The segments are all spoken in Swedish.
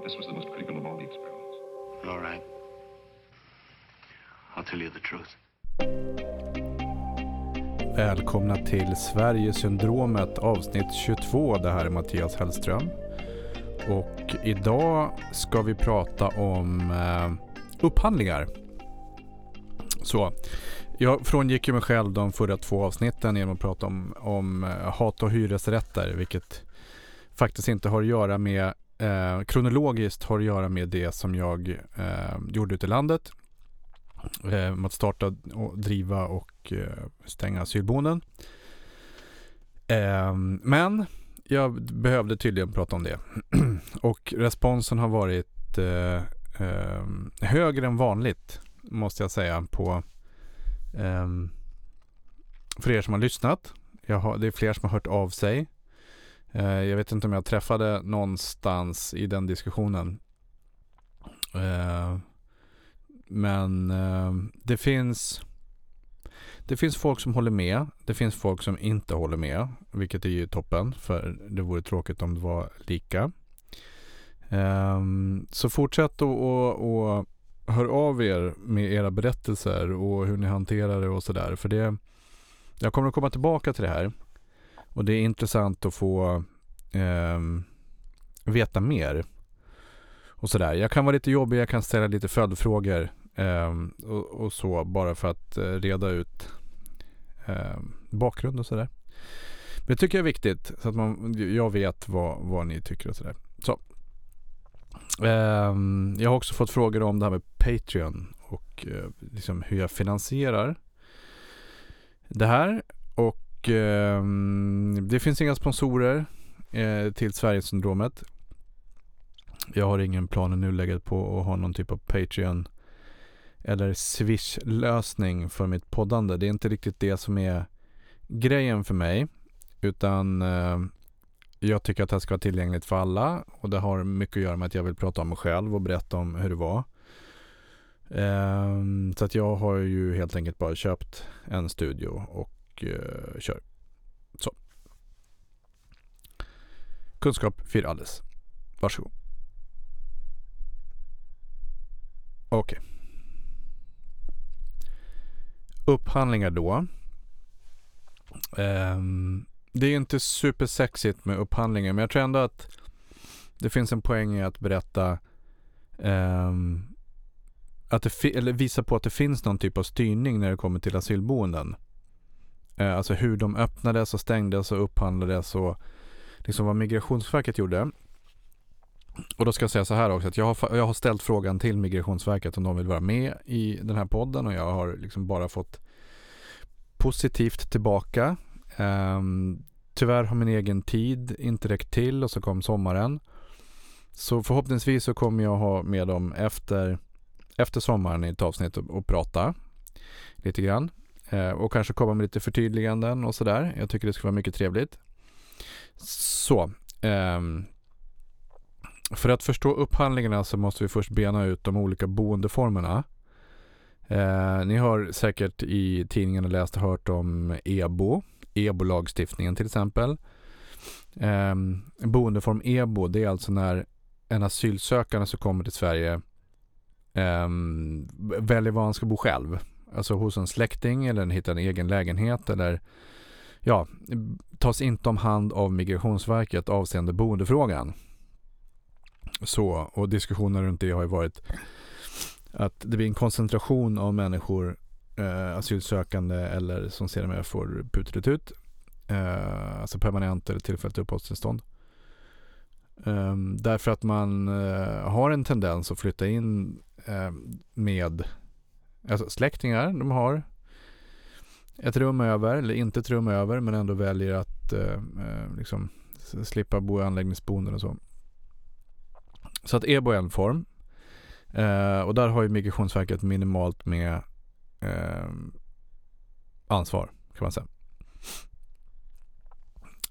But this was the most critical of all the experiments. All right. I'll tell you the truth. Välkomna till Sverigesyndromet avsnitt 22. Det här är Mattias Hellström. Och idag ska vi prata om eh, upphandlingar. Så, jag frångick ju mig själv de förra två avsnitten genom att prata om, om eh, hat och hyresrätter, vilket faktiskt inte har att göra med, eh, kronologiskt har att göra med det som jag eh, gjorde ute i landet. Eh, med att starta, och driva och eh, stänga asylboenden. Eh, men jag behövde tydligen prata om det. och responsen har varit eh, eh, högre än vanligt, måste jag säga, på eh, för er som har lyssnat. Har, det är fler som har hört av sig. Eh, jag vet inte om jag träffade någonstans i den diskussionen. Eh, men eh, det finns det finns folk som håller med. Det finns folk som inte håller med. Vilket är ju toppen. För det vore tråkigt om det var lika. Så fortsätt att hör av er med era berättelser och hur ni hanterar det och sådär. För det, jag kommer att komma tillbaka till det här. Och det är intressant att få eh, veta mer. Och sådär. Jag kan vara lite jobbig, jag kan ställa lite följdfrågor eh, och, och, så bara för att eh, reda ut eh, bakgrund och sådär. Men det tycker jag är viktigt så att man, jag vet vad, vad ni tycker och sådär. Så ehm, jag har också fått frågor om det här med Patreon och eh, liksom hur jag finansierar det här. Och um, det finns inga sponsorer eh, till Sverigesyndromet. Jag har ingen plan i nuläget på att ha någon typ av Patreon eller Swish-lösning för mitt poddande. Det är inte riktigt det som är grejen för mig. Utan eh, jag tycker att det här ska vara tillgängligt för alla och det har mycket att göra med att jag vill prata om mig själv och berätta om hur det var. Eh, så att jag har ju helt enkelt bara köpt en studio och eh, kör. Så. Kunskap för alles. Varsågod. Okej. Okay. Upphandlingar då. Um, det är inte supersexigt med upphandlingar men jag tror ändå att det finns en poäng i att berätta um, att det eller visa på att det finns någon typ av styrning när det kommer till asylboenden. Eh, alltså hur de öppnades och stängdes och upphandlades och liksom vad Migrationsverket gjorde. Och då ska jag säga så här också att jag har, jag har ställt frågan till Migrationsverket om de vill vara med i den här podden och jag har liksom bara fått positivt tillbaka. Um, tyvärr har min egen tid inte räckt till och så kom sommaren. Så förhoppningsvis så kommer jag ha med dem efter, efter sommaren i ett avsnitt och, och prata lite grann. Eh, och kanske komma med lite förtydliganden och sådär. Jag tycker det skulle vara mycket trevligt. Så. Ehm, för att förstå upphandlingarna så måste vi först bena ut de olika boendeformerna. Eh, ni har säkert i tidningarna läst och hört om EBO, EBO-lagstiftningen till exempel. Eh, boendeform EBO, det är alltså när en asylsökande som kommer till Sverige eh, väljer var han ska bo själv. Alltså hos en släkting eller hittar en egen lägenhet eller ja, tas inte om hand av Migrationsverket avseende boendefrågan. Så, och diskussioner runt det har ju varit att det blir en koncentration av människor eh, asylsökande eller som sedermera får putelut eh, alltså permanent eller tillfälligt uppehållstillstånd. Eh, därför att man eh, har en tendens att flytta in eh, med alltså släktingar. De har ett rum över, eller inte ett rum över, men ändå väljer att eh, eh liksom slippa bo i anläggningsboenden och så. Så att EBO är en form. Eh, och där har ju Migrationsverket minimalt med eh, ansvar kan man säga.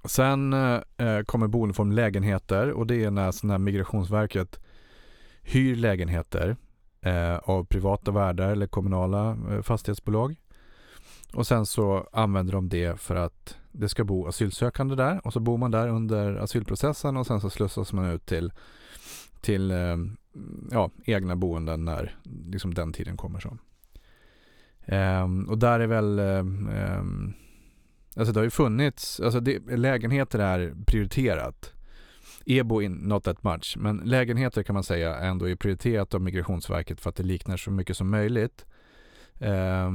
Sen eh, kommer boendeform lägenheter och det är när, när Migrationsverket hyr lägenheter eh, av privata värdar eller kommunala eh, fastighetsbolag. Och sen så använder de det för att det ska bo asylsökande där och så bor man där under asylprocessen och sen så slussas man ut till till eh, ja, egna boenden när liksom den tiden kommer. så. Ehm, och där är väl, eh, ehm, alltså det har ju funnits, alltså det, lägenheter är prioriterat. EBO in, not that much, men lägenheter kan man säga ändå är prioriterat av Migrationsverket för att det liknar så mycket som möjligt eh,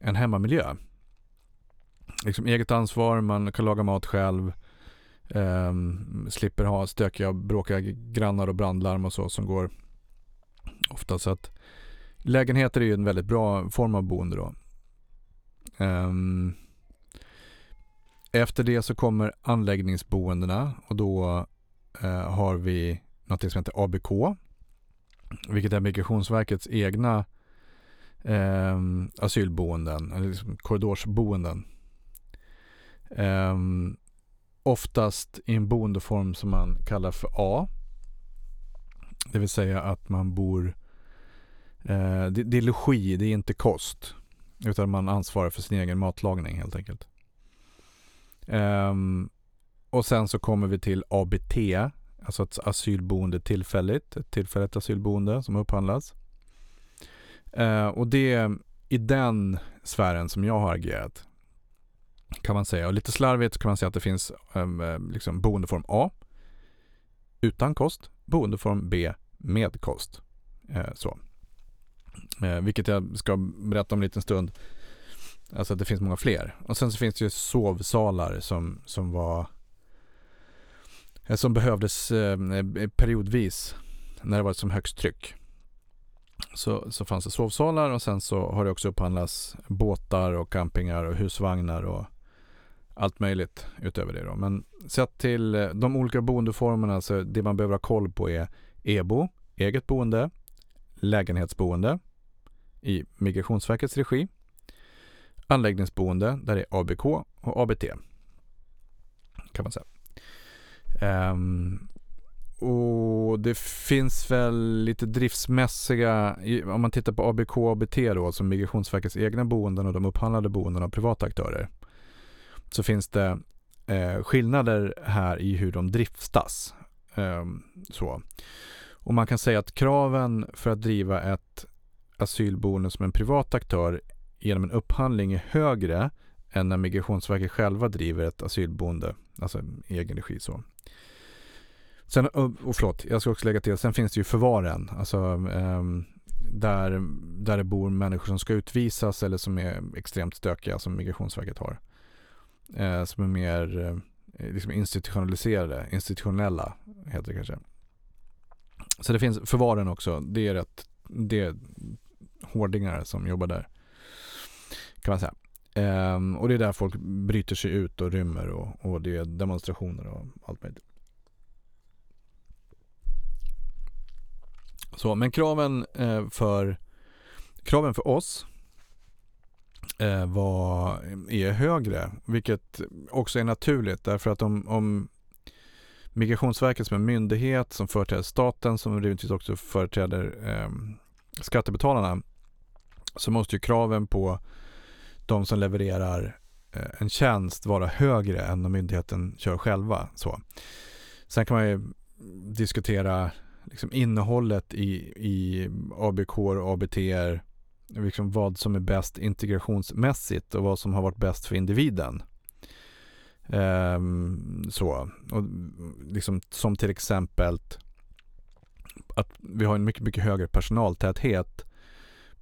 en hemmamiljö. Liksom eget ansvar, man kan laga mat själv, eh, slipper ha stökiga, bråkiga grannar och brandlarm och så som går ofta. Så att lägenheter är ju en väldigt bra form av boende då. Eh, efter det så kommer anläggningsboendena och då Eh, har vi något som heter ABK. Vilket är Migrationsverkets egna eh, asylboenden, eller liksom korridorsboenden. Eh, oftast i en boendeform som man kallar för A. Det vill säga att man bor Eh, det, det, är logi, det är inte kost. Utan man ansvarar för sin egen matlagning helt enkelt. Eh, och sen så kommer vi till ABT, alltså ett asylboende tillfälligt, ett tillfälligt asylboende som upphandlas. Eh, och det är i den sfären som jag har agerat. Kan man säga. Och lite slarvigt kan man säga att det finns ehm, ehm, liksom boendeform A utan kost, boendeform B med kost. Eh, så. Eh, vilket jag ska berätta om en liten stund. Alltså att det finns många fler. Och sen så finns det ju sovsalar som, som var Eh, som behövdes eh, periodvis när det var som högst tryck. Så, så fanns det sovsalar och sen så har det också upphandlats båtar och campingar och husvagnar och allt möjligt utöver det då. Men sett till eh, de olika boendeformerna så det man behöver ha koll på är EBO, eget boende, lägenhetsboende i Migrationsverkets regi, anläggningsboende där det är ABK och ABT kan man säga. Um, och det finns väl lite driftsmässiga, om man tittar på ABK och ABT då, som Migrationsverkets egna boenden och de upphandlade boenden av privata aktörer, så finns det eh, skillnader här i hur de driftas. Eh, så. Och man kan säga att kraven för att driva ett asylboende som en privat aktör genom en upphandling är högre än när Migrationsverket själva driver ett asylboende, alltså i egen regi. Så. Sen, och förlåt, jag ska också lägga till, sen finns det ju förvaren, alltså um, där, där det bor människor som ska utvisas eller som är extremt stökiga som Migrationsverket har. Uh, som är mer uh, liksom institutionaliserade, institutionella heter det kanske. Så det finns förvaren också. Det är rätt, det är hårdingar som jobbar där. Kan man säga. Um, och det är där folk bryter sig ut och rymmer och, och det är demonstrationer och allt möjligt. Så, men kraven eh, för kraven för oss eh, var, är högre, vilket också är naturligt därför att om, om Migrationsverket som en myndighet som företräder staten som rimligtvis också företräder eh, skattebetalarna så måste ju kraven på de som levererar eh, en tjänst vara högre än om myndigheten kör själva. Så. Sen kan man ju diskutera liksom innehållet i, i ABK och ABT, liksom vad som är bäst integrationsmässigt och vad som har varit bäst för individen. Ehm, så. Och liksom, som till exempel att vi har en mycket, mycket högre personaltäthet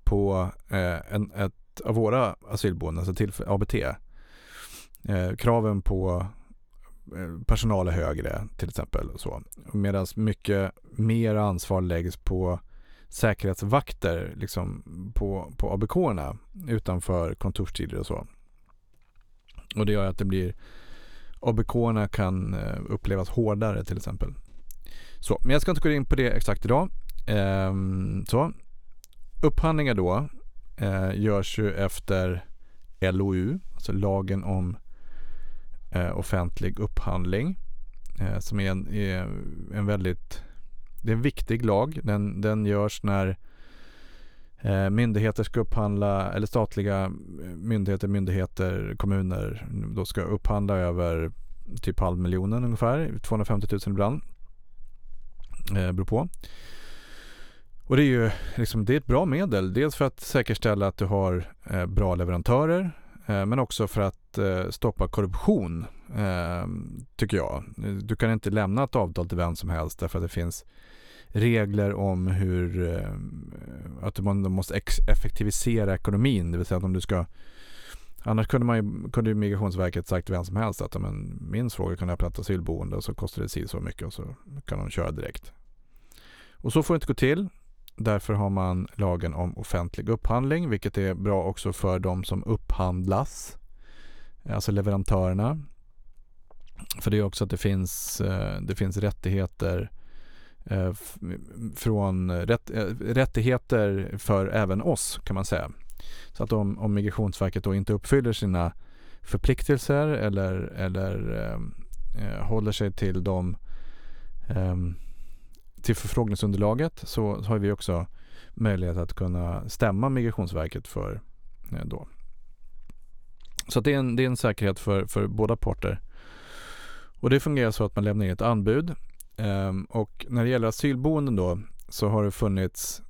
på eh, en, ett av våra asylboenden, alltså till ABT. Eh, kraven på Eh, personal är högre till exempel. Medan mycket mer ansvar läggs på säkerhetsvakter liksom på, på ABK-erna utanför kontorstider och så. Och det gör att det blir ABK-erna kan eh, upplevas hårdare till exempel. Så, men jag ska inte gå in på det exakt idag. Ehm, så. Upphandlingar då eh, görs ju efter LOU, alltså lagen om Eh, offentlig upphandling. Eh, som är en, är en väldigt, det är en viktig lag. Den, den görs när eh, myndigheter ska upphandla, eller statliga myndigheter, myndigheter, kommuner då ska upphandla över typ halv miljonen ungefär, 250 000 ibland. Eh, beror på. Och det är ju liksom, det är ett bra medel. Dels för att säkerställa att du har eh, bra leverantörer Eh, men också för att eh, stoppa korruption eh, tycker jag. Du kan inte lämna ett avtal till vem som helst därför att det finns regler om hur att man måste effektivisera ekonomin. Det vill säga att om du ska Annars kunde, man ju, kunde ju Migrationsverket sagt till vem som helst att men, min fråga kan öppna ett asylboende och så kostar det si så mycket och så kan de köra direkt. Och så får det inte gå till. Därför har man lagen om offentlig upphandling, vilket är bra också för de som upphandlas, alltså leverantörerna. För det är också att det finns, eh, det finns rättigheter eh, från rätt, eh, rättigheter för även oss kan man säga. Så att om, om Migrationsverket då inte uppfyller sina förpliktelser eller, eller eh, håller sig till de eh, till förfrågningsunderlaget så har vi också möjlighet att kunna stämma Migrationsverket för eh, då. Så det är, en, det är en säkerhet för, för båda parter. Och det fungerar så att man lämnar in ett anbud. Ehm, och när det gäller asylboenden då så har det funnits,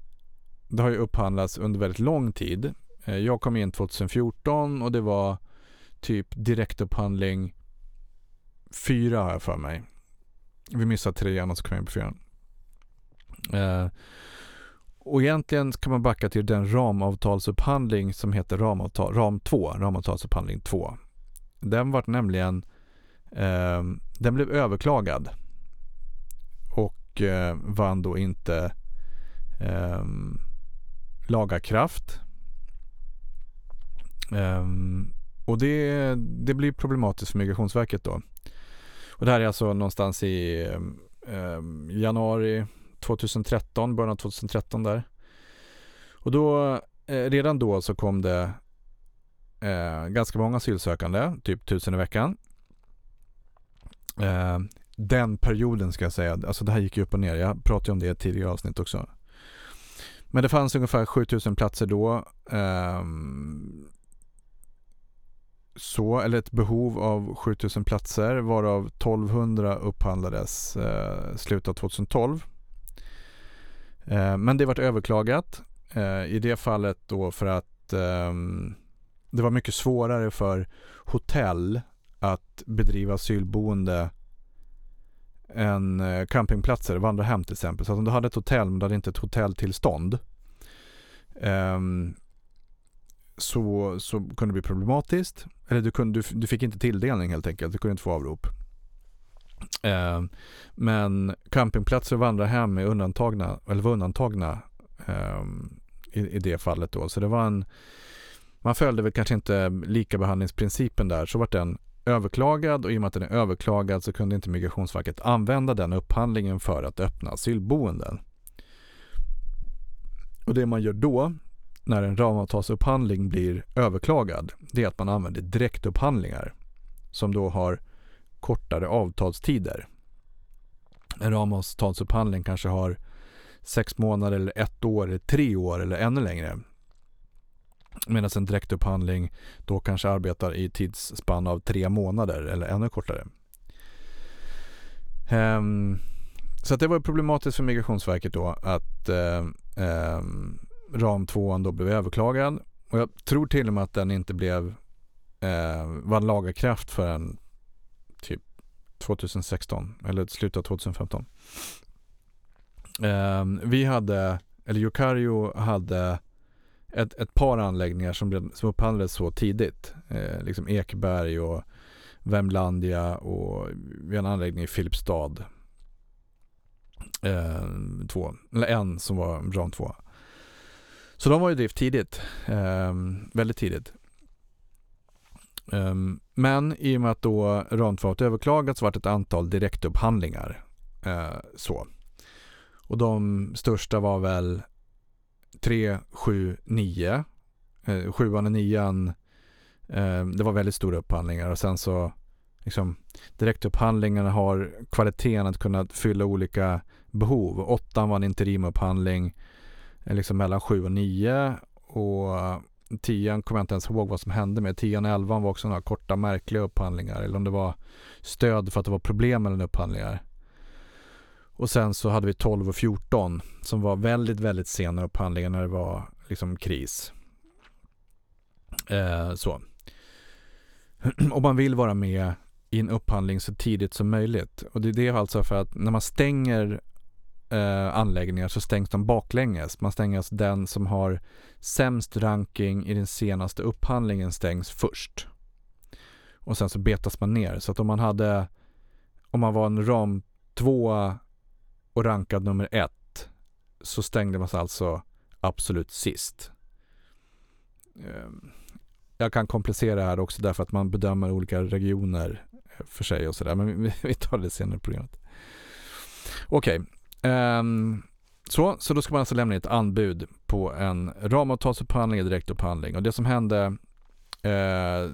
det har ju upphandlats under väldigt lång tid. Ehm, jag kom in 2014 och det var typ direktupphandling fyra har jag för mig. Vi missade trean och så kom jag in på fyran. Eh, och egentligen kan man backa till den ramavtalsupphandling som heter ramavtal, ram 2, ramavtalsupphandling 2. Den var nämligen, eh, den blev överklagad och eh, vann då inte eh, laga kraft. Eh, och det, det blir problematiskt för Migrationsverket då. Och det här är alltså någonstans i eh, januari 2013, början av 2013 där. Och då, eh, redan då så kom det eh, ganska många asylsökande, typ tusen i veckan. Eh, den perioden ska jag säga, alltså det här gick ju upp och ner. Jag pratade om det i ett tidigare avsnitt också. Men det fanns ungefär 7000 platser då. Eh, så, eller ett behov av 7000 platser varav 1200 upphandlades eh, slutet av 2012. Eh, men det vart överklagat eh, i det fallet då för att ehm, det var mycket svårare för hotell att bedriva asylboende än eh, campingplatser, vandrarhem till exempel. Så att om du hade ett hotell men du hade inte ett hotelltillstånd ehm, så, så kunde det bli problematiskt. Eller du, kunde, du, du fick inte tilldelning helt enkelt, du kunde inte få avrop. Eh, men campingplatser och vandrarhem är undantagna, eller var undantagna eh, i, i det fallet då. Så det var en, man följde väl kanske inte likabehandlingsprincipen där, så vart den överklagad och i och med att den är överklagad så kunde inte Migrationsverket använda den upphandlingen för att öppna asylboenden. Och det man gör då när en ramavtalsupphandling blir överklagad, det är att man använder direktupphandlingar som då har kortare avtalstider. En ramavtalsupphandling kanske har sex månader eller ett år eller tre år eller ännu längre. Medan en direktupphandling då kanske arbetar i tidsspann av tre månader eller ännu kortare. Um, så att det var problematiskt för Migrationsverket då att uh, um, ram 2 då blev överklagad. Och jag tror till och med att den inte blev uh, vann kraft förrän 2016 eller slutet av 2015. Eh, vi hade, eller Yukario hade ett, ett par anläggningar som, som upphandlades så tidigt. Eh, liksom Ekberg och Vemlandia och vi har en anläggning i Filipstad. Eh, två, eller en som var ram 2. Så de var i drift tidigt, eh, väldigt tidigt. Um, men i och med att då ramtvånget överklagats vart ett antal direktupphandlingar. Uh, så. Och de största var väl 3, 7, 9. Uh, sjuan och nian, uh, det var väldigt stora upphandlingar och sen så liksom direktupphandlingarna har kvaliteten att kunna fylla olika behov. Åttan var en interimupphandling eh, liksom mellan 7 och 9 och tian kommer jag inte ens ihåg vad som hände med. Tian och elvan var också några korta märkliga upphandlingar eller om det var stöd för att det var problem mellan upphandlingar. Och sen så hade vi 12 och 14 som var väldigt, väldigt sena upphandlingar när det var liksom kris. Eh, så. Om man vill vara med i en upphandling så tidigt som möjligt. Och det är det alltså för att när man stänger eh, anläggningar så stängs de baklänges. Man stänger alltså den som har sämst ranking i den senaste upphandlingen stängs först. Och sen så betas man ner. Så att om man hade, om man var en ram två och rankad nummer ett så stängde man sig alltså absolut sist. Ehm, jag kan komplicera här också därför att man bedömer olika regioner för sig och sådär. Men vi tar det senare i programmet. Okej. Okay. Um, så, så då ska man alltså lämna ett anbud på en ramavtalsupphandling eller direktupphandling. Och det som hände eh,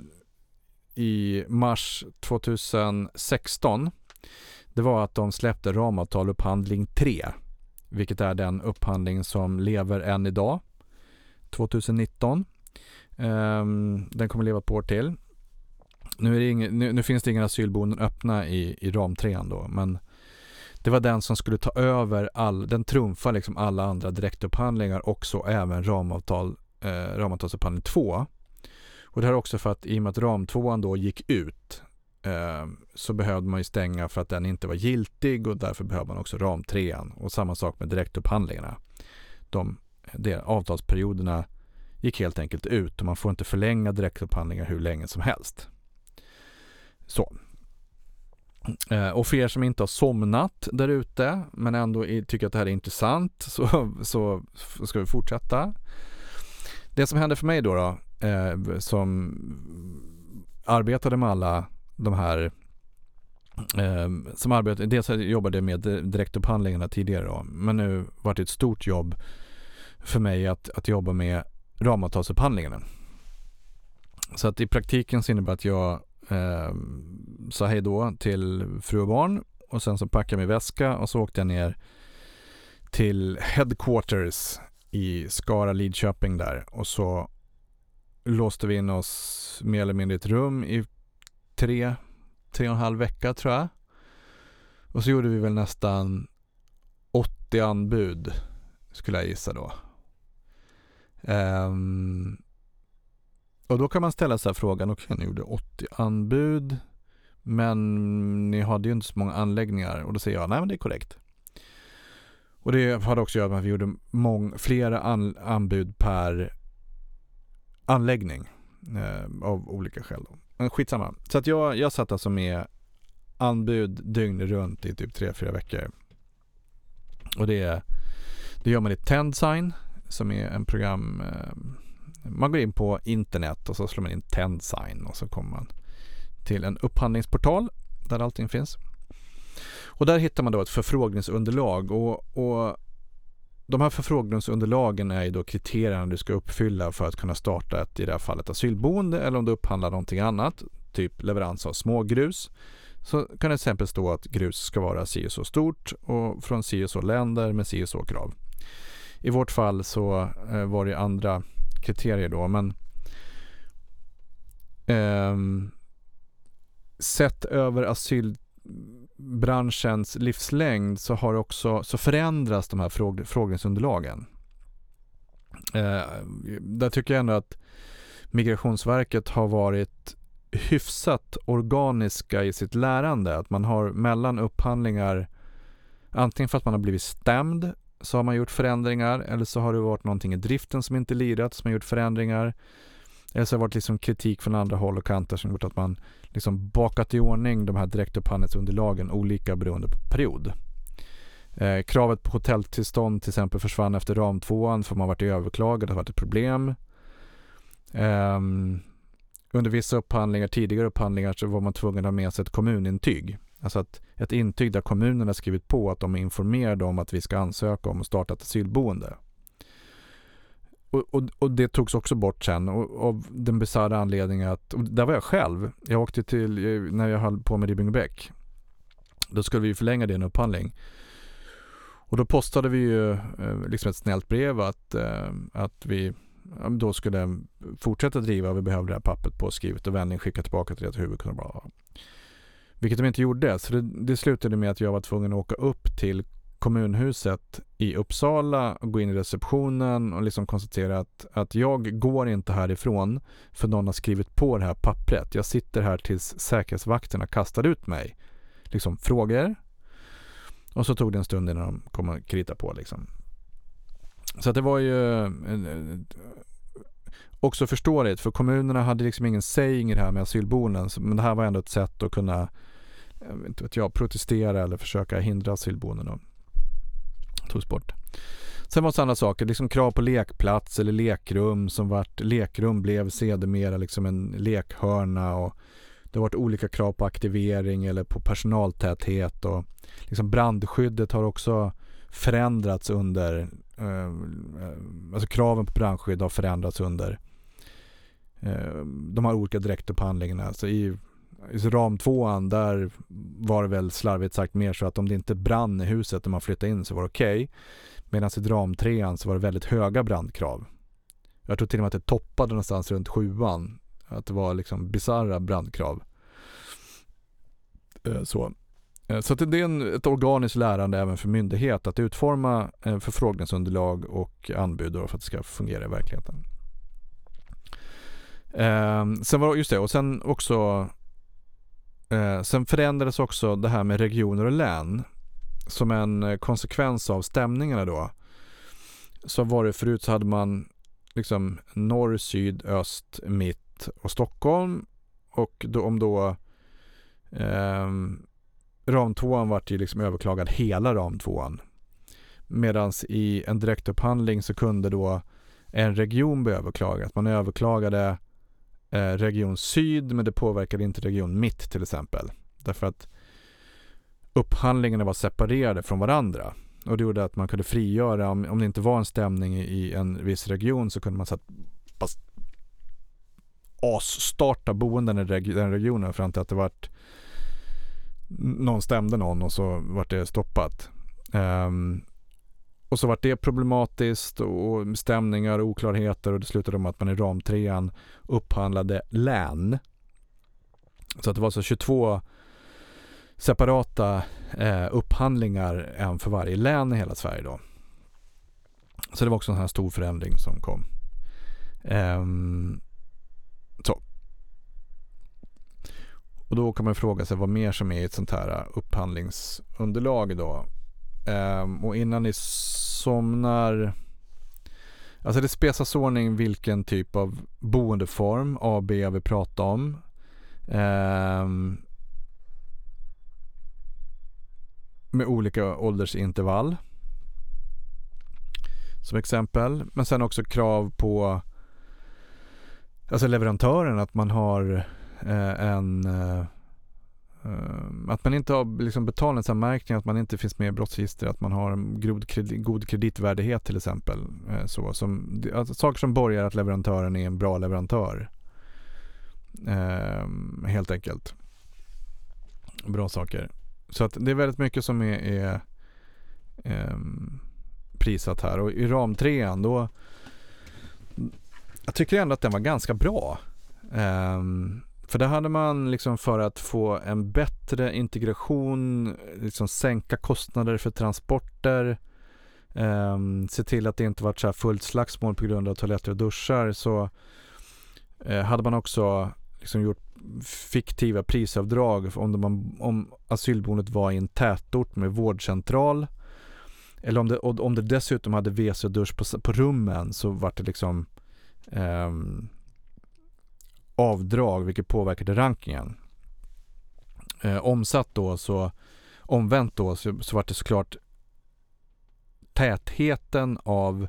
i mars 2016 det var att de släppte ramavtal upphandling 3. Vilket är den upphandling som lever än idag. 2019. Um, ehm, den kommer leva ett år till. Nu, är det ing, nu, nu, finns det inga asylboenden öppna i, i ram 3 då, men det var den som skulle ta över all, den trumfar liksom alla andra direktupphandlingar och så även ramavtal, eh, ramavtalsupphandling 2. Och det här är också för att i och med att ram 2 då gick ut eh, så behövde man ju stänga för att den inte var giltig och därför behövde man också ram 3 och samma sak med direktupphandlingarna. De, de avtalsperioderna gick helt enkelt ut och man får inte förlänga direktupphandlingar hur länge som helst. Så. Eh, och för er som inte har somnat där ute men ändå tycker att det här är intressant så, så ska vi fortsätta. Det som hände för mig då, då eh, som arbetade med alla de här eh, som arbetade, dels jobbade med direktupphandlingarna tidigare då, men nu var det ett stort jobb för mig att, att jobba med ramavtalsupphandlingarna. Så att i praktiken så innebär att jag eh, sa hej då till fru och barn och sen så packade jag min väska och så åkte jag ner till headquarters i Skara, Lidköping där och så låste vi in oss mer eller mindre i ett rum i tre, tre och en halv vecka tror jag. Och så gjorde vi väl nästan 80 anbud skulle jag gissa då. Um, och då kan man ställa sig frågan, okej okay, ni gjorde 80 anbud men ni hade ju inte så många anläggningar och då säger jag, nej men det är korrekt. Och det hade också att göra med att vi gjorde mång, flera an, anbud per anläggning eh, av olika skäl. Då. Men skitsamma. Så att jag, jag satt alltså med anbud dygn runt i typ 3-4 veckor. Och det, det gör man i Tendsign som är en program eh, man går in på internet och så slår man in Tendsign och så kommer man till en upphandlingsportal där allting finns. Och där hittar man då ett förfrågningsunderlag och, och de här förfrågningsunderlagen är ju då kriterierna du ska uppfylla för att kunna starta ett, i det här fallet, asylboende eller om du upphandlar någonting annat, typ leverans av smågrus. Så kan det till exempel stå att grus ska vara si och så stort och från si och så länder med si och så krav. I vårt fall så eh, var det andra kriterier då men eh, sett över asyl branschens livslängd så har också så förändras de här fråg, frågningsunderlagen. Eh, där tycker jag ändå att Migrationsverket har varit hyfsat organiska i sitt lärande. Att man har mellan upphandlingar antingen för att man har blivit stämd så har man gjort förändringar eller så har det varit någonting i driften som inte lirat som har gjort förändringar. Eller så har det varit liksom kritik från andra håll och kanter som gjort att man liksom bakat i ordning de här direktupphandlingsunderlagen olika beroende på period. Eh, kravet på hotelltillstånd till exempel försvann efter ramtvåan för man varit överklagad, det har varit ett problem. Eh, under vissa upphandlingar, tidigare upphandlingar, så var man tvungen att ha med sig ett kommunintyg. Alltså att ett intyg där kommunen har skrivit på att de är informerade om att vi ska ansöka om att starta ett asylboende. Och, och, och, det togs också bort sen och, av den bisarra anledningen att, där var jag själv. Jag åkte till, när jag höll på med Ribbingebäck. Då skulle vi förlänga det en upphandling. Och då postade vi ju eh, liksom ett snällt brev att, eh, att vi då skulle fortsätta driva, vi behövde det här pappret påskrivet och vändning skicka tillbaka till det huvudkund. Vilket de inte gjorde. Så det, det slutade med att jag var tvungen att åka upp till kommunhuset i Uppsala och gå in i receptionen och liksom konstatera att, att jag går inte härifrån för någon har skrivit på det här pappret. Jag sitter här tills säkerhetsvakterna kastar ut mig. Liksom frågor. Och så tog det en stund innan de kom och krita på liksom. Så att det var ju också förståeligt för kommunerna hade liksom ingen saying i det här med asylboenden. Men det här var ändå ett sätt att kunna jag inte vet jag, protestera eller försöka hindra asylboenden och togs bort. Sen var det andra saker, liksom krav på lekplats eller lekrum som vart, lekrum blev sedermera liksom en lekhörna och det har varit olika krav på aktivering eller på personaltäthet och liksom brandskyddet har också förändrats under, Ehm, alltså kraven på brandskydd har förändrats under eh, de här olika direktupphandlingarna. Alltså i i ram tvåan, där var det väl slarvigt sagt mer så att om det inte brann i huset när man flyttade in så var det okej. Okay. Medan i ram trean så var det väldigt höga brandkrav. Jag tror till och med att det toppade någonstans runt sjuan. Att det var liksom bisarra brandkrav. Eh, så. Eh, så det är en, ett organiskt lärande även för myndighet att utforma eh, förfrågningsunderlag och anbud för att det ska fungera i verkligheten. Ehm, sen var just det och sen också Eh, sen förändrades också det här med regioner och län som en eh, konsekvens av stämningarna då. Så var det förut så hade man liksom norr, syd, öst, mitt och Stockholm. Och då, om då eh, Ramtvåan vart ju liksom överklagad hela ramtvåan. Medan i en direktupphandling så kunde då en region bli överklagad. Man överklagade Eh, region syd men det påverkade inte region mitt till exempel. Därför att upphandlingarna var separerade från varandra. Och det gjorde att man kunde frigöra, om, om det inte var en stämning i en viss region så kunde man så asstarta boenden i den regionen fram till att det vart någon stämde någon och så vart det stoppat. Um, och så vart det problematiskt och stämningar och oklarheter och det slutade med att man i ramtrean upphandlade län. Så att det var så 22 separata eh, upphandlingar, en för varje län i hela Sverige då. Så det var också en sån här stor förändring som kom. Um, så. Och då kan man fråga sig vad mer som är i ett sånt här äh, upphandlingsunderlag då. Ehm, och innan ni somnar Alltså det spesas ordning vilken typ av boendeform A och B jag vill prata om. Ehm, med olika åldersintervall. Som exempel. Men sen också krav på alltså leverantören att man har Eh, en eh, eh, att man inte har liksom betalningsanmärkning, att man inte finns med i brottsregister, att man har en god, kredit, god kreditvärdighet till exempel. Eh, så, som, alltså, saker som borgar att leverantören är en bra leverantör. Eh, helt enkelt. Bra saker. Så att det är väldigt mycket som är, är eh, prisat här. Och i ramtrean då jag tycker ändå att den var ganska bra. Um, för det hade man liksom för att få en bättre integration, liksom sänka kostnader för transporter, eh, se till att det inte varit så här fullt slagsmål på grund av toaletter och duschar så eh, hade man också liksom gjort fiktiva prisavdrag om, de, om asylboendet var i en tätort med vårdcentral. Eller om det, om det dessutom hade WC och dusch på, på rummen så var det liksom eh, avdrag vilket påverkade rankingen. Eh, omsatt då så omvänt då så, så var det såklart tätheten av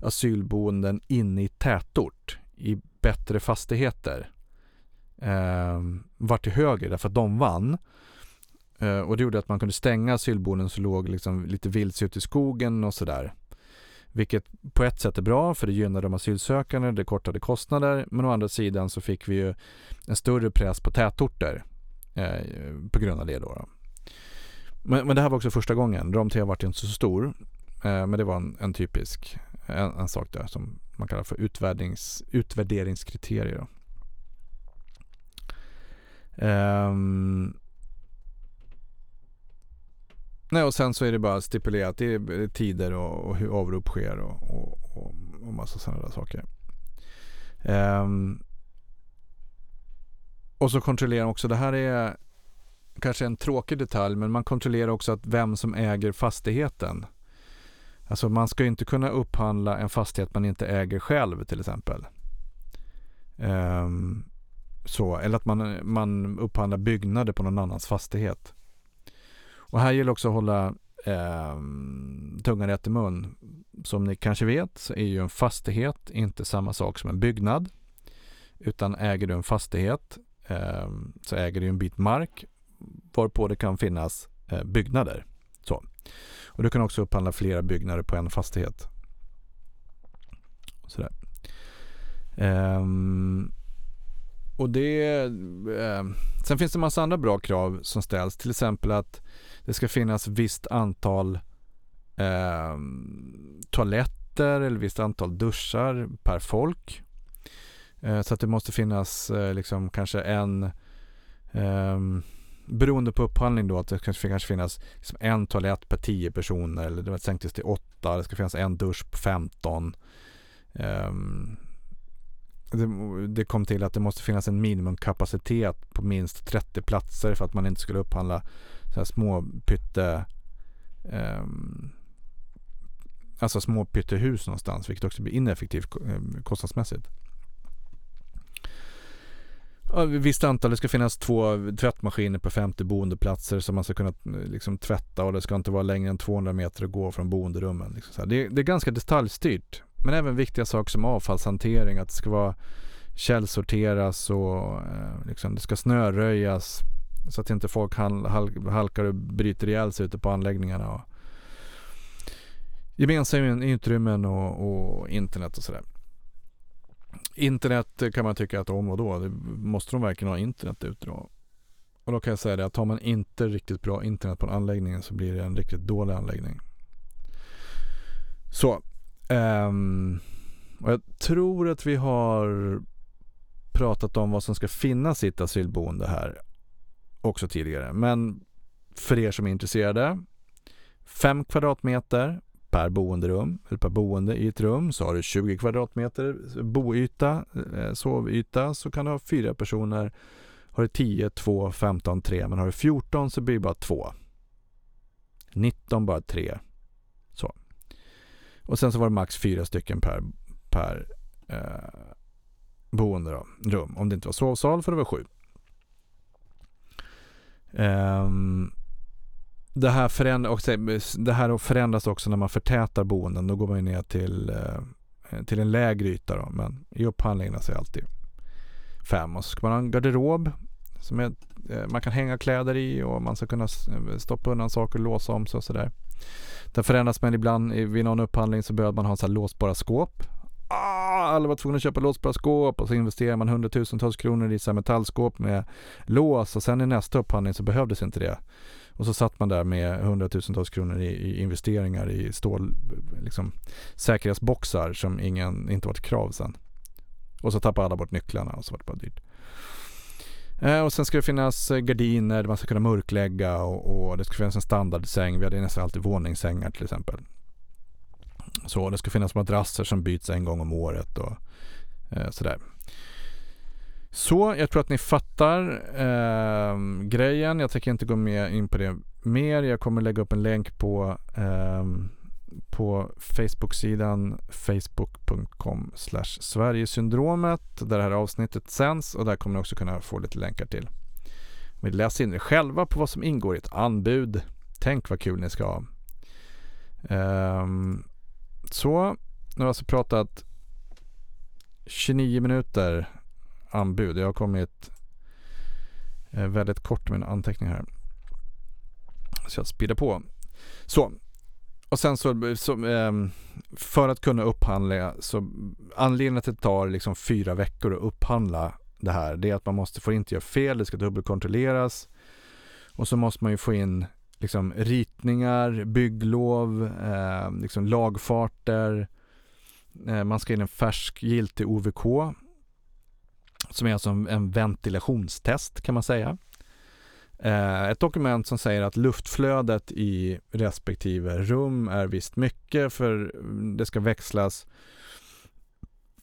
asylboenden inne i tätort i bättre fastigheter eh, var till höger därför att de vann. Eh, och det gjorde att man kunde stänga asylboenden som låg liksom lite vilse ute i skogen och sådär. Vilket på ett sätt är bra för det gynnar de asylsökande, det kortade kostnader. Men å andra sidan så fick vi ju en större press på tätorter eh, på grund av det då. Men, men, det här var också första gången. Rom 3 varit inte så stor. Eh, men det var en, en typisk en, en, sak där som man kallar för utvärderings, utvärderingskriterier. Um, Nej, och sen så är det bara stipulerat. Det är tider och, och hur avrop sker och, och, och, och massa sådana där saker. Um, och så kontrollerar också, det här är kanske en tråkig detalj, men man kontrollerar också att vem som äger fastigheten. Alltså man ska inte kunna upphandla en fastighet man inte äger själv till exempel. Um, så, eller att man, man upphandlar byggnader på någon annans fastighet. Och här gäller också att hålla eh, tungan rätt i mun. Som ni kanske vet så är ju en fastighet inte samma sak som en byggnad. Utan äger du en fastighet eh, så äger du en bit mark varpå det kan finnas eh, byggnader. Så. Och du kan också upphandla flera byggnader på en fastighet. Sådär. Um, och det, eh, sen finns det en massa andra bra krav som ställs. Till exempel att det ska finnas visst antal eh, toaletter eller visst antal duschar per folk. Eh, så att det måste finnas eh, liksom kanske en eh, beroende på upphandling då att det kanske, kanske finnas liksom en toalett per tio personer eller det sänktes till åtta. Det ska finnas en dusch på 15. Um, eh, det, det, kom till att det måste finnas en minimumkapacitet på minst 30 platser för att man inte skulle upphandla så här små pytte eh, alltså små pyttehus någonstans vilket också blir ineffektivt ehm, kostnadsmässigt. Visst antal, det ska finnas två tvättmaskiner på 50 boendeplatser som man ska kunna eh, liksom, tvätta och det ska inte vara längre än 200 meter att gå från boenderummen. Liksom det, det, är ganska detaljstyrt. Men även viktiga saker som avfallshantering, att det ska vara källsorteras och eh, liksom, det ska snöröjas så att inte folk halkar och bryter ihjäl sig ute på anläggningarna. Och gemensamma utrymmen och, och internet och sådär. Internet kan man tycka att om och då, det måste de verkligen ha internet ute då? Och då kan jag säga det att har man inte riktigt bra internet på en anläggning så blir det en riktigt dålig anläggning. Så. Um, och jag tror att vi har pratat om vad som ska finnas i ett asylboende här också tidigare. Men för er som är intresserade. 5 kvadratmeter per boenderum, eller per boende i ett rum så har du 20 kvadratmeter boyta, eh, sovyta så kan du ha fyra personer. Har du 10, 2, 15, 3 men har du 14 så blir det bara 2. 19 bara 3. Och sen så var det max fyra stycken per, per eh, boende då, rum. Om det inte var sovsal för det var sju. Um, det här, också, det här förändras också när man förtätar boenden. Då går man ner till, eh, till en lägre yta. Då. Men i upphandlingarna så är det alltid fem. Och så ska man ha en garderob som är, eh, man kan hänga kläder i och man ska kunna eh, stoppa undan saker och låsa om sig och sådär. Där förändras men ibland vid någon upphandling så behöver man ha så här låsbara skåp. Ah, alla var tvungna att köpa låsbara skåp och så investerar man hundratusentals kronor i så metallskåp med lås och sen i nästa upphandling så behövdes inte det. Och så satt man där med hundratusentals kronor i, i investeringar i stål, liksom, säkerhetsboxar som ingen, inte var ett krav sen. Och så tappade alla bort nycklarna och så var det bara dyrt. Eh, och sen ska det finnas eh, gardiner gardiner, man ska kunna mörklägga och, och det ska finnas en standardsäng. Vi hade nästan alltid våningssängar till exempel. Så det ska finnas madrasser som byts en gång om året och eh, sådär. Så jag tror att ni fattar eh, grejen. Jag tänker inte gå med in på det mer. Jag kommer lägga upp en länk på, eh, på Facebook-sidan facebook.com Sverigesyndromet där det här avsnittet sänds och där kommer ni också kunna få lite länkar till. Vi läser in er själva på vad som ingår i ett anbud. Tänk vad kul ni ska ha. Eh, så, nu har jag alltså pratat 29 minuter anbud. Jag har kommit eh, väldigt kort med en anteckning här. Så jag speedar på. Så, och sen så, så um, för att kunna upphandla, så anledningen till att det tar liksom fyra veckor att upphandla det här, det är att man måste få inte göra fel, det ska dubbelkontrolleras. Och så måste man ju få in liksom ritningar, bygglov, eh, liksom lagfarter. Eh, man ska in en färsk giltig OVK som är alltså en, ventilationstest kan man säga. Eh, ett dokument som säger att luftflödet i respektive rum är visst mycket för mm, det ska växlas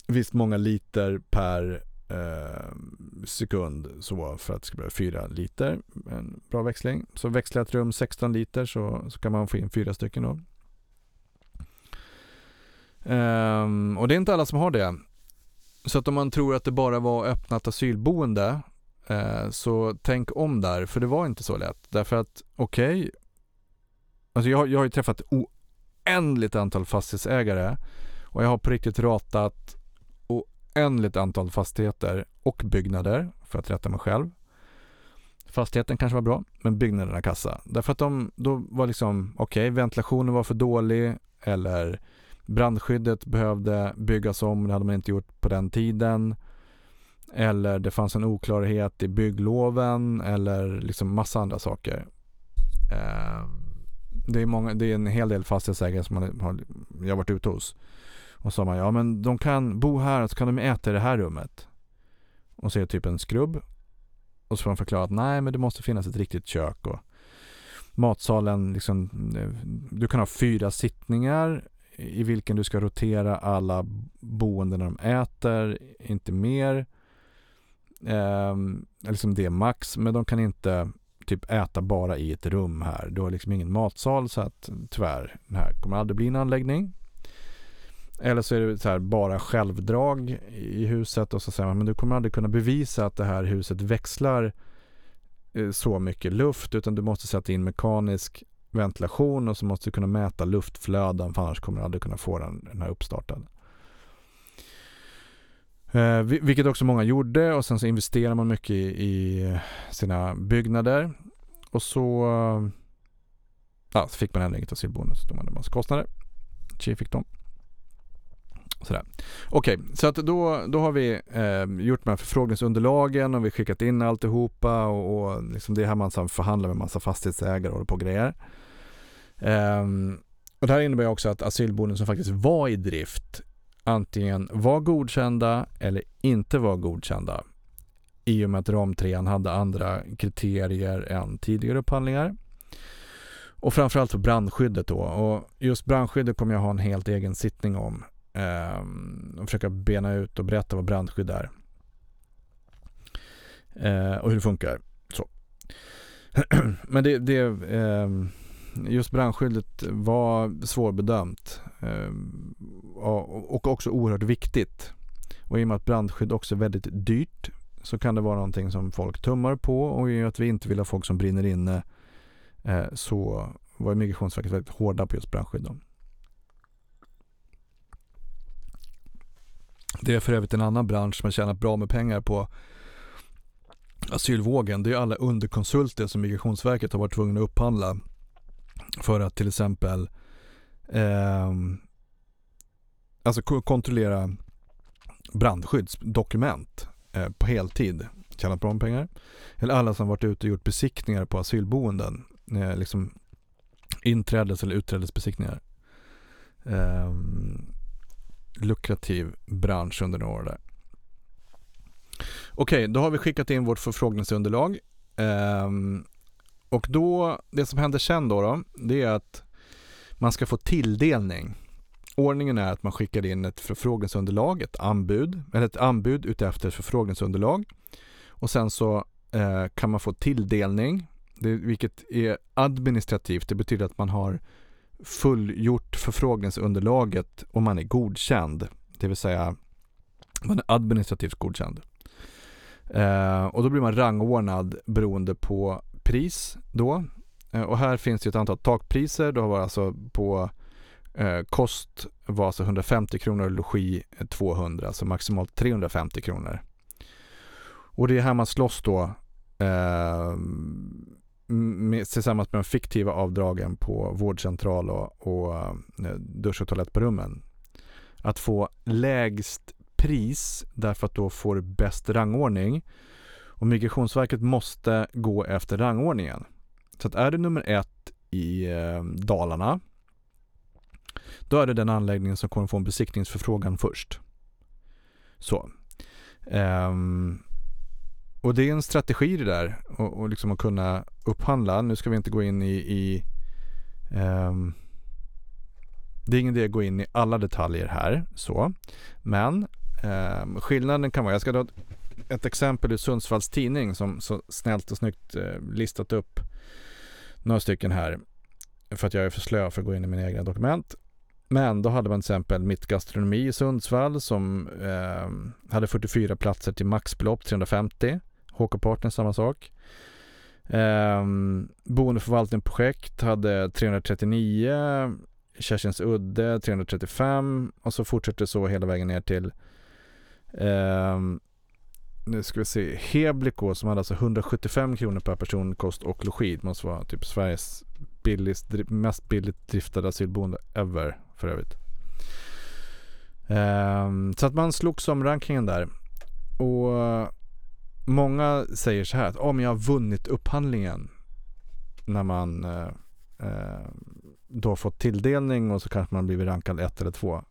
visst många liter per eh, sekund så för att det ska bli 4 liter. En bra växling. Så växlar ett rum 16 liter så, så kan man få in fyra stycken då. Um, och det är inte alla som har det. Så att om man tror att det bara var öppnat asylboende eh, så tänk om där, för det var inte så lätt. Därför att okej, okay, alltså jag, jag har ju träffat oändligt antal fastighetsägare och jag har på riktigt ratat oändligt antal fastigheter och byggnader för att rätta mig själv. Fastigheten kanske var bra, men byggnaderna kassa. Därför att de då var liksom, okej, okay, ventilationen var för dålig eller brandskyddet behövde byggas om, det hade man inte gjort på den tiden. Eller det fanns en oklarhet i byggloven eller liksom massa andra saker. Eh, det, är många, det är en hel del fastighetsägare som man har, jag har varit ute hos. Och så sa man, ja men de kan bo här och så kan de äta i det här rummet. Och så är det typ en skrubb. Och så får de förklara att nej men det måste finnas ett riktigt kök och matsalen liksom, eh, du kan ha fyra sittningar i vilken du ska rotera alla boende när de äter, inte mer. Eh, liksom det är max, men de kan inte typ äta bara i ett rum här. Du har liksom ingen matsal så att tyvärr, det här kommer aldrig bli en anläggning. Eller så är det så här bara självdrag i huset och så säger man men du kommer aldrig kunna bevisa att det här huset växlar eh, så mycket luft utan du måste sätta in mekanisk ventilation och så måste du kunna mäta luftflöden för annars kommer du aldrig kunna få den, den här uppstartad. Eh, vilket också många gjorde och sen så investerar man mycket i, i eh, sina byggnader och så, eh, ja, så fick man ändå inget asylbonus, då hade man en massa kostnader. Tji fick de. Sådär. Okej, okay, så att då, då har vi eh, gjort de här förfrågningsunderlagen och vi skickat in alltihopa och, och liksom det är här man förhandlar med massa fastighetsägare och håller på och grejer. Eh, och det här innebär också att asylbonusen faktiskt var i drift antingen var godkända eller inte var godkända i och med att ram 3 hade andra kriterier än tidigare upphandlingar. Och framförallt för brandskyddet då. Och just brandskyddet kommer jag ha en helt egen sittning om eh, och försöka bena ut och berätta vad brandskydd är. Eh, och hur det funkar. Så. Men det, det eh, just brandskyddet var svårbedömt Ehm, och också oerhört viktigt. Och i och med att brandskydd också är väldigt dyrt så kan det vara någonting som folk tummar på och i och med att vi inte vill ha folk som brinner inne eh, så var Migrationsverket väldigt hårda på just brandskydd. Då. Det är för övrigt en annan bransch som har tjänat bra med pengar på asylvågen. Det är alla underkonsulter som Migrationsverket har varit tvungna att upphandla för att till exempel eh, alltså kontrollera brandskyddsdokument eh, på heltid. Tjänat bra med pengar. Eller alla som varit ute och gjort besiktningar på asylboenden. Eh, liksom inträdes eller utträdesbesiktningar. Eh, lukrativ bransch under några år där. Okej, då har vi skickat in vårt förfrågningsunderlag. Eh, och då, det som händer sen då, då, det är att man ska få tilldelning. Ordningen är att man skickar in ett förfrågningsunderlag, ett anbud, eller ett anbud utefter ett förfrågningsunderlag. Och sen så eh, kan man få tilldelning, det, vilket är administrativt. Det betyder att man har fullgjort förfrågningsunderlaget och man är godkänd. Det vill säga man är administrativt godkänd. Eh, och då blir man rangordnad beroende på pris då. Eh, och här finns det ett antal takpriser. Då var alltså på eh, kost var alltså 150 kronor och logi 200, Alltså maximalt 350 kronor. Och det är här man slåss då eh, med, tillsammans med de fiktiva avdragen på vårdcentral och, och eh, dusch och toalett på rummen. Att få lägst pris därför att då får du bäst rangordning. Och Migrationsverket måste gå efter rangordningen. Så att är det nummer ett i eh, Dalarna då är det den anläggningen som kommer få en besiktningsförfrågan först. Så. Um, och det är en strategi det där och, och liksom att kunna upphandla. Nu ska vi inte gå in i, i um, det är ingen idé att gå in i alla detaljer här så. Men um, skillnaden kan vara, jag ska dra ett exempel ur Sundsvalls tidning som så snällt och snyggt eh, listat upp några stycken här. För att jag är för slö för att gå in i mina egna dokument. Men då hade man till exempel Mitt Gastronomi i Sundsvall som eh, hade 44 platser till maxbelopp 350. HK Partners samma sak. Eh, boendeförvaltningsprojekt hade 339. Kersins Udde 335 och så fortsätter det så hela vägen ner till eh, nu ska vi se, Hebliko som hade alltså 175 kronor per person kost och logi. Det måste vara typ Sveriges billigst, mest billigt driftade asylboende ever för övrigt. Um, så att man slogs om rankingen där. Och många säger så här att oh, jag har vunnit upphandlingen. När man uh, uh, då fått tilldelning och så kanske man blivit rankad ett eller två.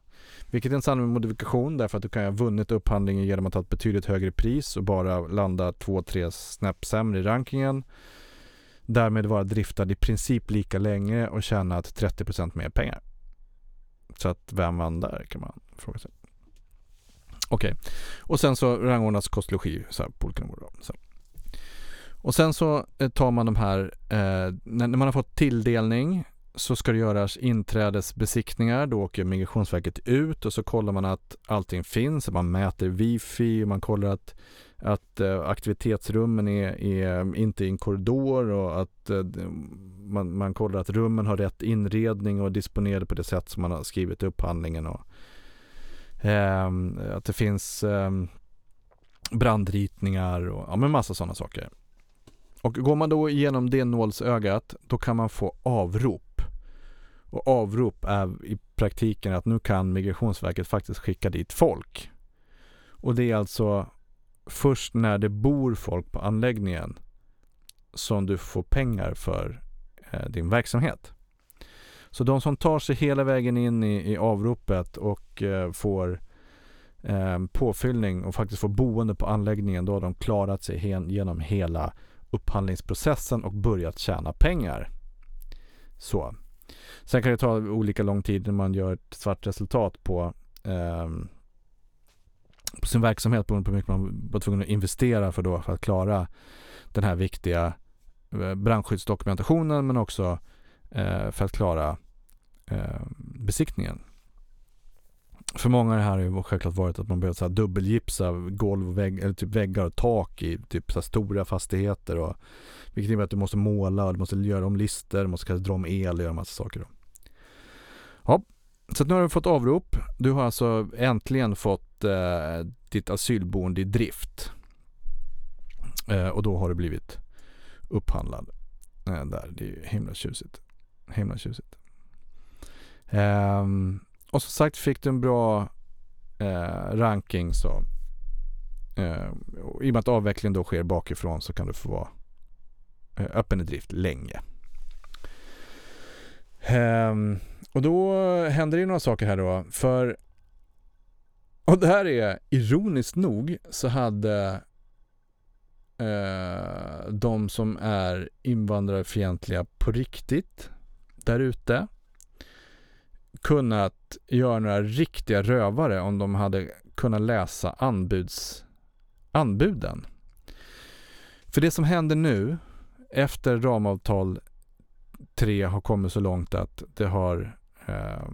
Vilket är en sann modifikation därför att du kan ha vunnit upphandlingen genom att ta ett betydligt högre pris och bara landa två, tre snäpp sämre i rankingen. Därmed vara driftad i princip lika länge och tjänat 30% mer pengar. Så att vem vann där kan man fråga sig. Okej, okay. och sen så rangordnas kost logi så här, på olika nivåer. Och sen så eh, tar man de här, eh, när man har fått tilldelning så ska det göras inträdesbesiktningar. Då åker Migrationsverket ut och så kollar man att allting finns. Man mäter wifi och man kollar att, att eh, aktivitetsrummen är, är inte i en korridor och att eh, man, man kollar att rummen har rätt inredning och är disponerade på det sätt som man har skrivit i upphandlingen. Och, eh, att det finns eh, brandritningar och ja, men massa sådana saker. Och går man då igenom det nålsögat då kan man få avrop och avrop är i praktiken att nu kan Migrationsverket faktiskt skicka dit folk. Och det är alltså först när det bor folk på anläggningen som du får pengar för eh, din verksamhet. Så de som tar sig hela vägen in i, i avropet och eh, får eh, påfyllning och faktiskt får boende på anläggningen, då har de klarat sig hen, genom hela upphandlingsprocessen och börjat tjäna pengar. Så. Sen kan det ta olika lång tid när man gör ett svart resultat på, eh, på sin verksamhet beroende på hur mycket man var tvungen att investera för, då, för att klara den här viktiga eh, brandskyddsdokumentationen men också eh, för att klara eh, besiktningen. För många det här har ju självklart varit att man behövt så här dubbelgipsa golv och vägg, eller typ väggar och tak i typ så stora fastigheter. Och, vilket innebär att du måste måla, du måste göra om lister, du måste kanske dra om el och göra massa saker. Då. Ja, så nu har du fått avrop. Du har alltså äntligen fått eh, ditt asylboende i drift. Eh, och då har du blivit upphandlad. Eh, där, det är ju himla tjusigt. Himla tjusigt. Um, och som sagt fick du en bra eh, ranking så eh, i och med att avvecklingen då sker bakifrån så kan du få vara eh, öppen i drift länge. Ehm, och då händer det några saker här då. För och det här är ironiskt nog så hade eh, de som är invandrarfientliga på riktigt där ute kunnat göra några riktiga rövare om de hade kunnat läsa anbuds, anbuden. För det som händer nu efter ramavtal 3 har kommit så långt att det har eh,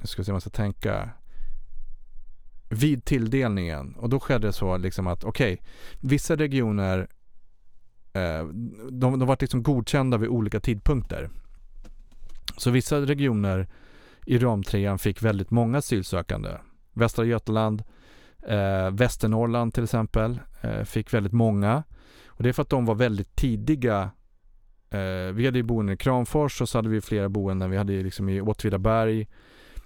nu ska vi se om jag ska tänka vid tilldelningen och då skedde det så liksom att okej, okay, vissa regioner eh, de, de var liksom godkända vid olika tidpunkter. Så vissa regioner i ramtrean fick väldigt många asylsökande. Västra Götaland, eh, Västernorrland till exempel eh, fick väldigt många. Och det är för att de var väldigt tidiga. Eh, vi hade ju boenden i Kramfors och så hade vi flera boenden. Vi hade liksom i Åtvidaberg,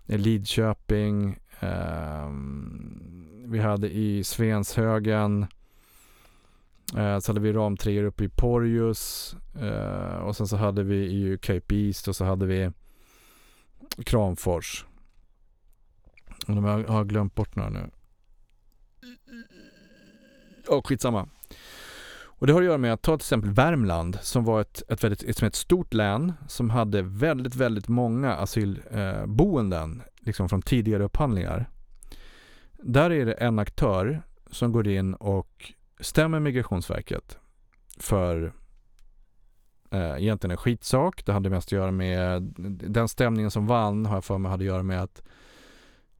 Lidköping, ehm, vi hade i Svenshögen, Eh, så hade vi ramtreor uppe i Porjus eh, och sen så hade vi ju Cape East och så hade vi Kramfors. Och de har, har glömt bort några nu. Ja, skitsamma. Och det har att göra med att ta till exempel Värmland som var ett, ett, väldigt, ett, ett stort län som hade väldigt, väldigt många asylboenden eh, liksom från tidigare upphandlingar. Där är det en aktör som går in och stämmer Migrationsverket för eh, egentligen en skitsak. Det hade mest att göra med den stämningen som vann har jag för mig hade att göra med att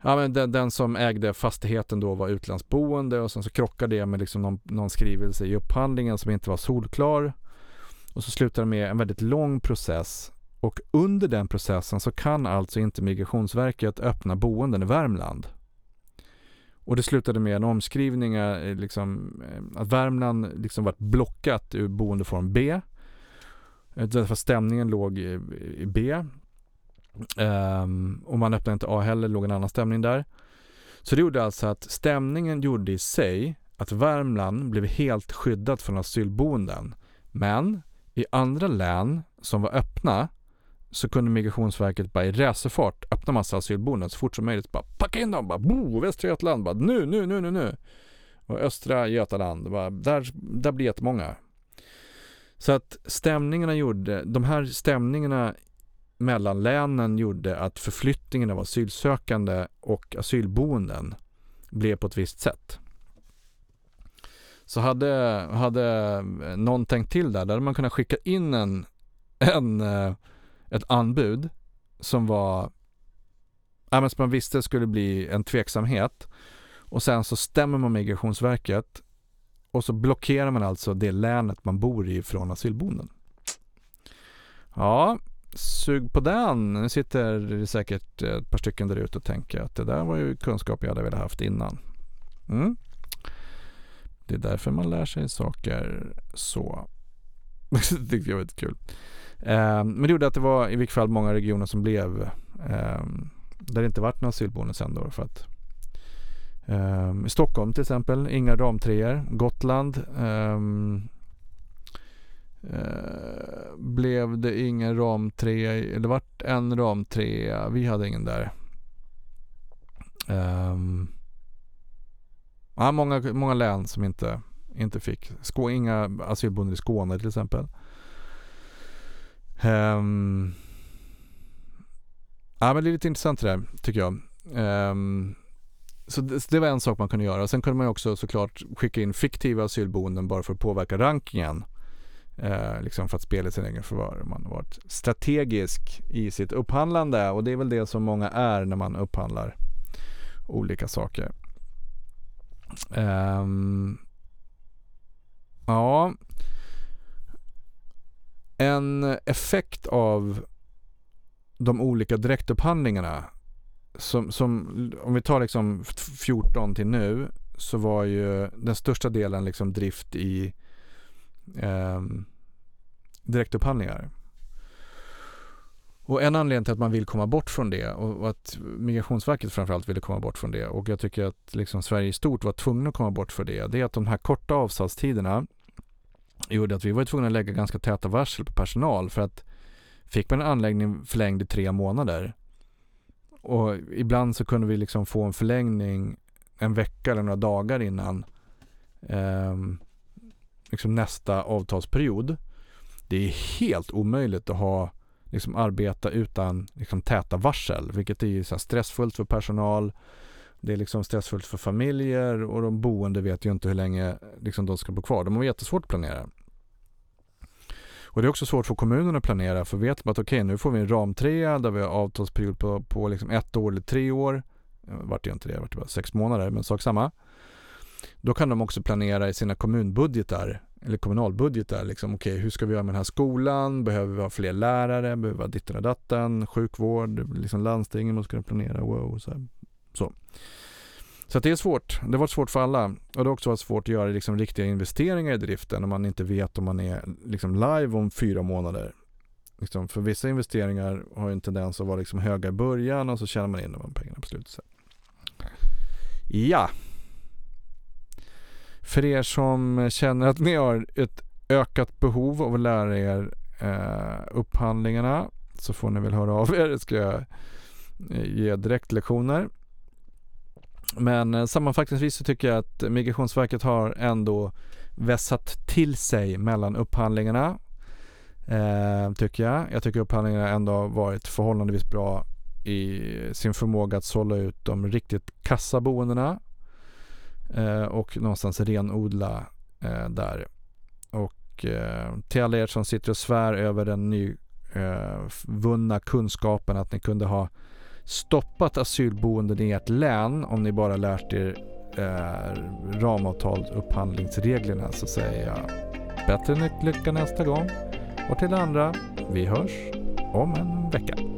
Ja, men den, den, som ägde fastigheten då var utlandsboende och sen så krockade det med liksom någon, någon skrivelse i upphandlingen som inte var solklar. Och så slutade det med en väldigt lång process och under den processen så kan alltså inte Migrationsverket öppna boenden i Värmland. Och det slutade med en omskrivning, eh, liksom, eh, att Värmland liksom var blockat ur boendeform B. Eh, därför därför stämningen låg i, i B. Um, och man öppnade inte A heller, låg en annan stämning där. Så det gjorde alltså att stämningen gjorde i sig att Värmland blev helt skyddat från asylboenden. Men i andra län som var öppna så kunde Migrationsverket bara i racerfart öppna massa asylboenden så fort som möjligt. Bara packa in dem, bara bo, Västra Götaland, bara nu, nu, nu, nu, nu. Och Östra Götaland, bara, där, där blir jättemånga. Så att stämningarna gjorde, de här stämningarna mellan länen gjorde att förflyttningen av asylsökande och asylboenden blev på ett visst sätt. Så hade, hade någon tänkt till där, där hade man kunnat skicka in en, en, eh, ett anbud som var, som man visste skulle bli en tveksamhet och sen så stämmer man Migrationsverket och så blockerar man alltså det länet man bor i från asylboenden. Ja, sug på den. Nu sitter det säkert ett par stycken där ute och tänker att det där var ju kunskap jag hade velat haft innan. Mm. Det är därför man lär sig saker så. det tyckte jag var lite kul. Eh, men det gjorde att det var i vilket fall många regioner som blev eh, där det inte vart några asylboenden sen då för att eh, i Stockholm till exempel, inga ramtreor. Gotland um, Eh, blev det ingen ram 3, eller vart en ram 3, vi hade ingen där. Um, ja, många, många län som inte, inte fick. Skå, inga asylboenden i Skåne till exempel. Um, ja, men det är lite intressant det där tycker jag. Um, så det, så det, var en sak man kunde göra. Sen kunde man också såklart skicka in fiktiva asylboenden bara för att påverka rankingen. Eh, liksom för att spela sin egen förvar. Man har varit strategisk i sitt upphandlande och det är väl det som många är när man upphandlar olika saker. Um, ja, en effekt av de olika direktupphandlingarna som, som om vi tar liksom 14 till nu så var ju den största delen liksom drift i eh, direktupphandlingar. Och en anledning till att man vill komma bort från det och att Migrationsverket framförallt ville komma bort från det och jag tycker att liksom Sverige i stort var tvungna att komma bort från det. Det är att de här korta avsatstiderna gjorde att vi var tvungna att lägga ganska täta varsel på personal för att fick man en anläggning förlängd i tre månader och ibland så kunde vi liksom få en förlängning en vecka eller några dagar innan eh, liksom nästa avtalsperiod. Det är helt omöjligt att ha, liksom, arbeta utan liksom, täta varsel, vilket är så stressfullt för personal. Det är liksom stressfullt för familjer och de boende vet ju inte hur länge liksom, de ska bo kvar. De har jättesvårt att planera. Och det är också svårt för kommunerna att planera för vet man att okej okay, nu får vi en ramtrea där vi har avtalsperiod på, på liksom ett år eller tre år. Vart det inte det, vart det bara sex månader men sak samma. Då kan de också planera i sina kommunbudgetar eller kommunalbudgetar. Liksom, Okej, okay, hur ska vi göra med den här skolan? Behöver vi ha fler lärare? Behöver vi ha ditten och datten? Sjukvård? Liksom landstingen måste kunna planera. Wow, så, så så det är svårt. Det har varit svårt för alla. Och det har också varit svårt att göra liksom, riktiga investeringar i driften om man inte vet om man är liksom, live om fyra månader. Liksom, för vissa investeringar har en tendens att vara liksom, höga i början och så tjänar man in de pengarna på slutet. Ja, för er som känner att ni har ett ökat behov av att lära er eh, upphandlingarna så får ni väl höra av er. Ska jag eh, ge direktlektioner. Men eh, sammanfattningsvis så tycker jag att Migrationsverket har ändå vässat till sig mellan upphandlingarna. Eh, tycker jag. Jag tycker upphandlingarna ändå har varit förhållandevis bra i sin förmåga att sålla ut de riktigt kassa boendena eh, och någonstans renodla eh, där. Och eh, till alla er som sitter och svär över den nyvunna eh, kunskapen att ni kunde ha stoppat asylboenden i ert län om ni bara lärt er eh, ramavtal upphandlingsreglerna så säger jag bättre lycka nästa gång. Och till andra, vi hörs om en vecka.